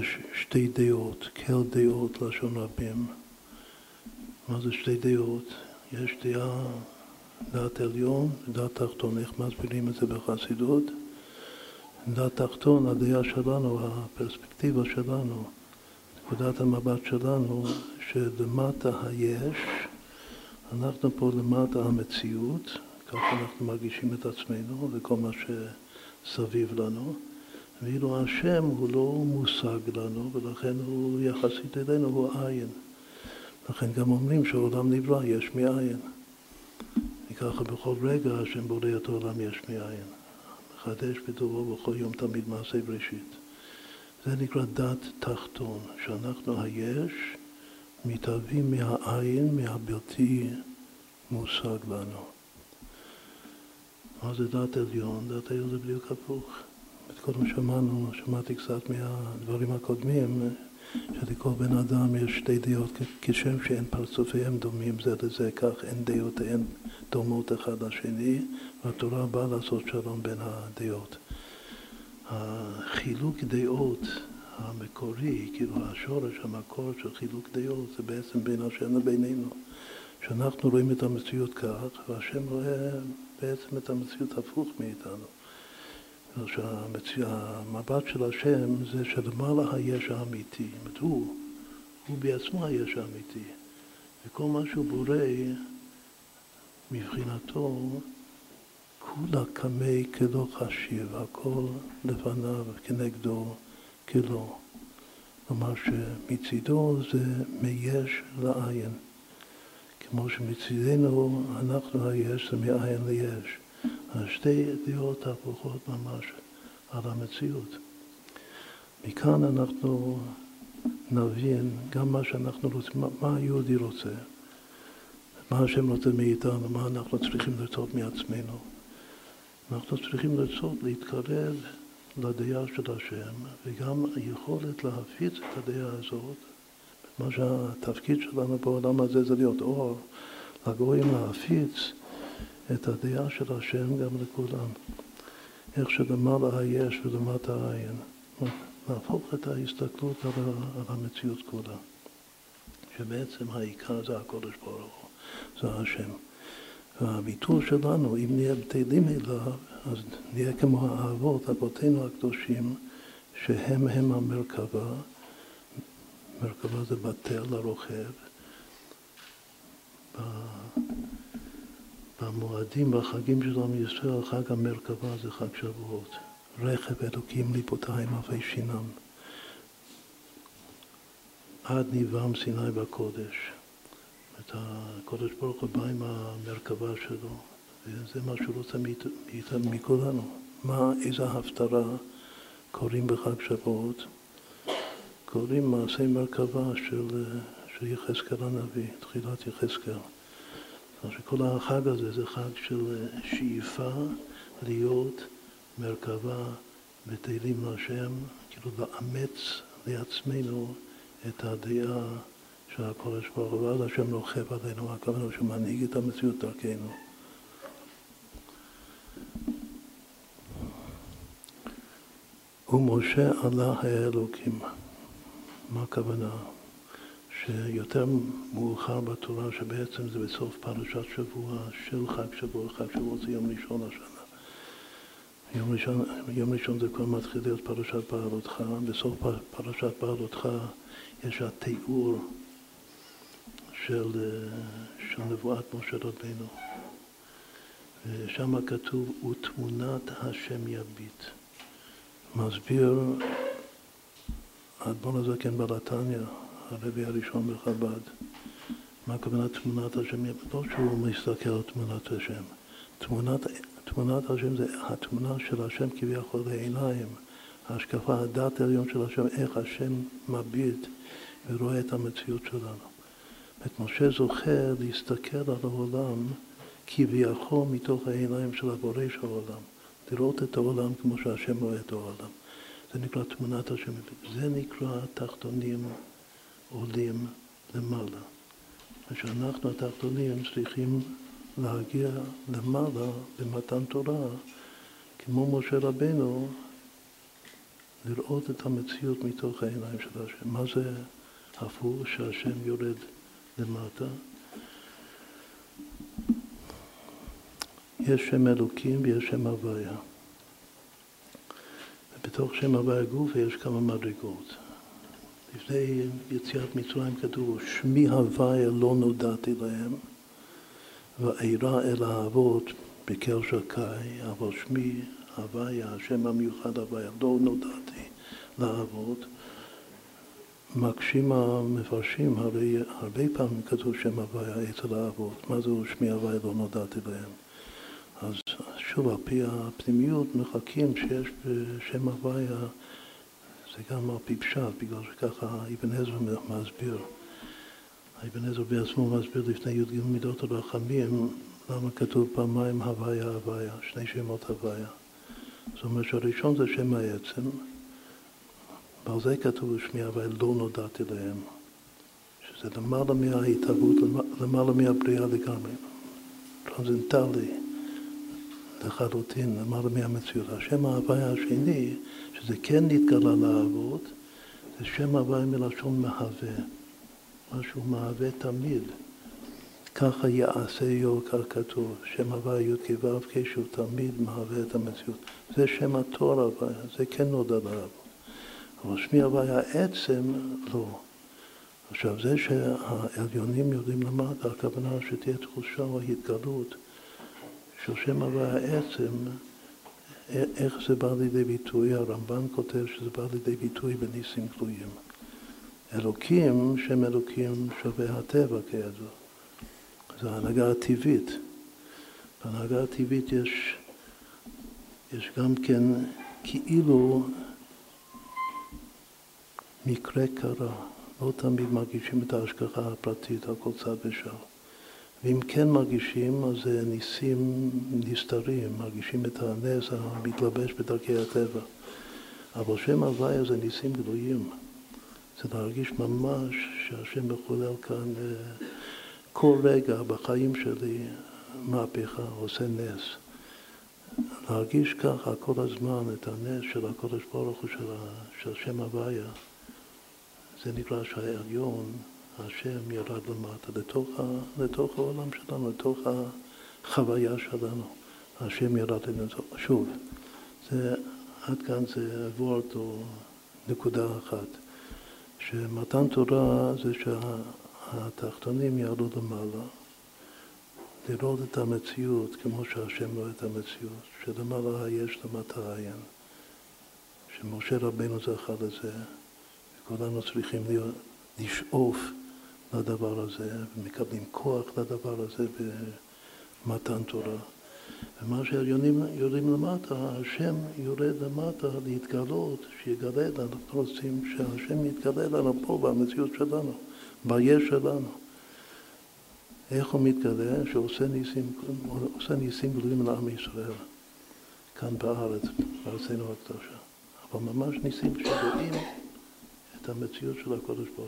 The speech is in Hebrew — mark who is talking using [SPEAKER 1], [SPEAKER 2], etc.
[SPEAKER 1] יש שתי דעות, כל דעות לשון רבים. מה זה שתי דעות? יש דעה, דעת עליון ודעת תחתון. איך מסבירים את זה בחסידות? דעת תחתון, הדעה שלנו, הפרספקטיבה שלנו, נקודת המבט שלנו, שלמטה היש, אנחנו פה למטה המציאות, ככה אנחנו מרגישים את עצמנו וכל מה שסביב לנו, ואילו השם הוא לא מושג לנו, ולכן הוא יחסית אלינו, הוא עין. לכן גם אומרים שהעולם נברא יש מאין. וככה בכל רגע השם בורא את העולם יש מאין. מחדש בטובו בכל יום תמיד מעשה בראשית. זה נקרא דת תחתון, שאנחנו היש מתהווים מהעין, מהבלתי מושג לנו. מה זה דת עליון? דת עליון זה בדיוק הפוך. קודם שמענו, שמעתי קצת מהדברים הקודמים, שלכל בן אדם יש שתי דעות, כשם שאין פרצופיהם דומים זה לזה, כך אין דעותיהם דומות אחד לשני, והתורה באה לעשות שלום בין הדעות. החילוק דעות המקורי, כאילו השורש, המקור של חילוק דעות, זה בעצם בין השם לבינינו. שאנחנו רואים את המציאות כך, והשם רואה בעצם את המציאות הפוך מאיתנו. שהמבט של השם זה שלמעלה היש האמיתי, זאת אומרת, הוא, הוא בעצמו היש האמיתי, וכל מה שהוא בורא מבחינתו כולה קמי כלא חשיב, הכל לפניו כנגדו כלא. כלומר שמצידו זה מיש לעין. כמו שמצידנו אנחנו היש זה מעין ליש. שתי דעות הפוכות ממש על המציאות. מכאן אנחנו נבין גם מה שאנחנו רוצים, מה, היהודי רוצה, מה השם רוצה מאיתנו, מה אנחנו צריכים לרצות מעצמנו. אנחנו צריכים לרצות להתקרב לדעה של השם, וגם היכולת להפיץ את הדעה הזאת, מה שהתפקיד שלנו בעולם הזה זה להיות אור, לגויים להפיץ את הדעה של השם גם לכולם. איך שלמעלה היש ולמטה העין. להפוך את ההסתכלות על, על המציאות כולה. שבעצם העיקר זה הקודש ברוך הוא, זה השם. והביטול שלנו, אם נהיה בטלים אליו, אז נהיה כמו האבות, אבותינו הקדושים, שהם הם המרכבה. מרכבה זה בטל לרוכב. במועדים, בחגים של עם ישראל, חג המרכבה זה חג שבועות. רכב אלוקים ליפותיים אבי שינם. עד ניבם סיני בקודש. את הקודש ברוך הוא בא עם המרכבה שלו, וזה מה שהוא רוצה מכולנו. מה, איזה הפטרה קוראים בחג שבועות? קוראים מעשי מרכבה של, של יחזקאל הנביא, תחילת יחזקאל. שכל החג הזה זה חג של שאיפה להיות מרכבה בתהילים להשם, כאילו לאמץ לעצמנו את הדעה של הקודש ברוך הוא, ואז השם רוכב עלינו, הכוונה שמנהיג את המציאות דרכנו. ומשה עלה האלוקים. מה הכוונה? שיותר מאוחר בתורה, שבעצם זה בסוף פרשת שבוע של חג שבוע, חג שבוע זה יום ראשון השנה. יום ראשון, יום ראשון זה כבר מתחיל להיות פרשת בעלותך, בסוף פרשת בעלותך יש התיאור של, של נבואת משה רבינו. ושם כתוב, ותמונת השם יביט. מסביר האדמון הזה כן בלתניא, הרבי הראשון בחב"ד. מה הכוונה תמונת השם? לא שהוא מסתכל על תמונת השם. תמונת, תמונת השם זה התמונה של השם כביכול לעיניים. ההשקפה, הדת העליון של השם, איך השם מביט ורואה את המציאות שלנו. את משה זוכר להסתכל על העולם כביכול מתוך העיניים של הבורא של העולם. לראות את העולם כמו שהשם רואה את העולם. זה נקרא תמונת השם. זה נקרא תחתונים עולים למעלה. ושאנחנו התחתונים צריכים להגיע למעלה במתן תורה, כמו משה רבנו, לראות את המציאות מתוך העיניים של השם. מה זה הפוך שהשם יורד למטה? יש שם אלוקים ויש שם הוויה. ובתוך שם הוויה גוף יש כמה מדרגות. לפני יציאת מצרים כתוב, שמי הוויה לא נודעתי להם, ואירע אל האבות בקר שקי, אבל שמי הוויה, השם המיוחד הוויה, לא נודעתי לאבות. מקשים המפרשים, הרי הרבה פעמים כתוב שם הוויה אצל האבות. מה זה שמי הוויה לא נודעתי להם? אז שוב, על פי הפנימיות מחכים שיש בשם הוויה, זה גם על פי פשט, בגלל שככה אבן עזרא מסביר. אבן עזרא בעצמו מסביר לפני י"ג מידות הרחמים, למה כתוב פעמיים הוויה הוויה, שני שמות הוויה. זאת אומרת שהראשון זה שם העצם, ועל זה כתוב שמי הוויה לא נודעתי להם, שזה למעלה מההתהוות, למעלה מהבריאה לגמרי, טרנזנטלי. לחלוטין, למעלה מהמציאות. השם ההוויה השני, שזה כן נתגלה לאבות, זה שם הוויה מלשון מהווה, מה שהוא מהווה תמיד. ככה יעשה כך כתוב, שם הוויה י"ק ו"ק שהוא תמיד מהווה את המציאות. זה שם התור הוויה, זה כן נודע לאבות. אבל שמי הוויה עצם, לא. עכשיו, זה שהעליונים יודעים למטה, הכוונה שתהיה תחושה או התגלות של שם הוויה עצם, איך זה בא לידי ביטוי, הרמב"ן כותב שזה בא לידי ביטוי בניסים גלויים. אלוקים, שם אלוקים שווה הטבע כידוע. זו ההנהגה הטבעית. בהנהגה הטבעית יש, יש גם כן כאילו מקרה קרה. לא תמיד מרגישים את ההשגחה הפרטית על כל צד ושם. ואם כן מרגישים, אז זה ניסים נסתרים, מרגישים את הנס המתלבש בדרכי הטבע. אבל שם הוויה זה ניסים גלויים. זה להרגיש ממש שהשם מחולל כאן אה, כל רגע בחיים שלי מהפכה, עושה נס. להרגיש ככה כל הזמן את הנס של הקודש ברוך הוא של, של שם הוויה, זה נקרא שהעליון השם ירד למטה, לתוך, ה, לתוך העולם שלנו, לתוך החוויה שלנו. השם ירד לתוך, שוב, זה, עד כאן זה וורט או נקודה אחת. שמתן תורה זה שהתחתונים ירדו למעלה, לראות את המציאות כמו שהשם רואה את המציאות, שלמעלה יש למטה עין, שמשה רבנו זכה לזה, וכולנו צריכים להיות, לשאוף לדבר הזה, ומקבלים כוח לדבר הזה במתן תורה. ומה שהעליונים יורדים למטה, השם יורד למטה להתגלות, שיגלה לנו, אנחנו רוצים שהשם יתגלה לנו פה במציאות שלנו, ביש שלנו. איך הוא מתגלה? שעושה ניסים, גדולים לעם ישראל, כאן בארץ, בארצנו הקדושה. אבל ממש ניסים שרואים את המציאות של הקודש ברוך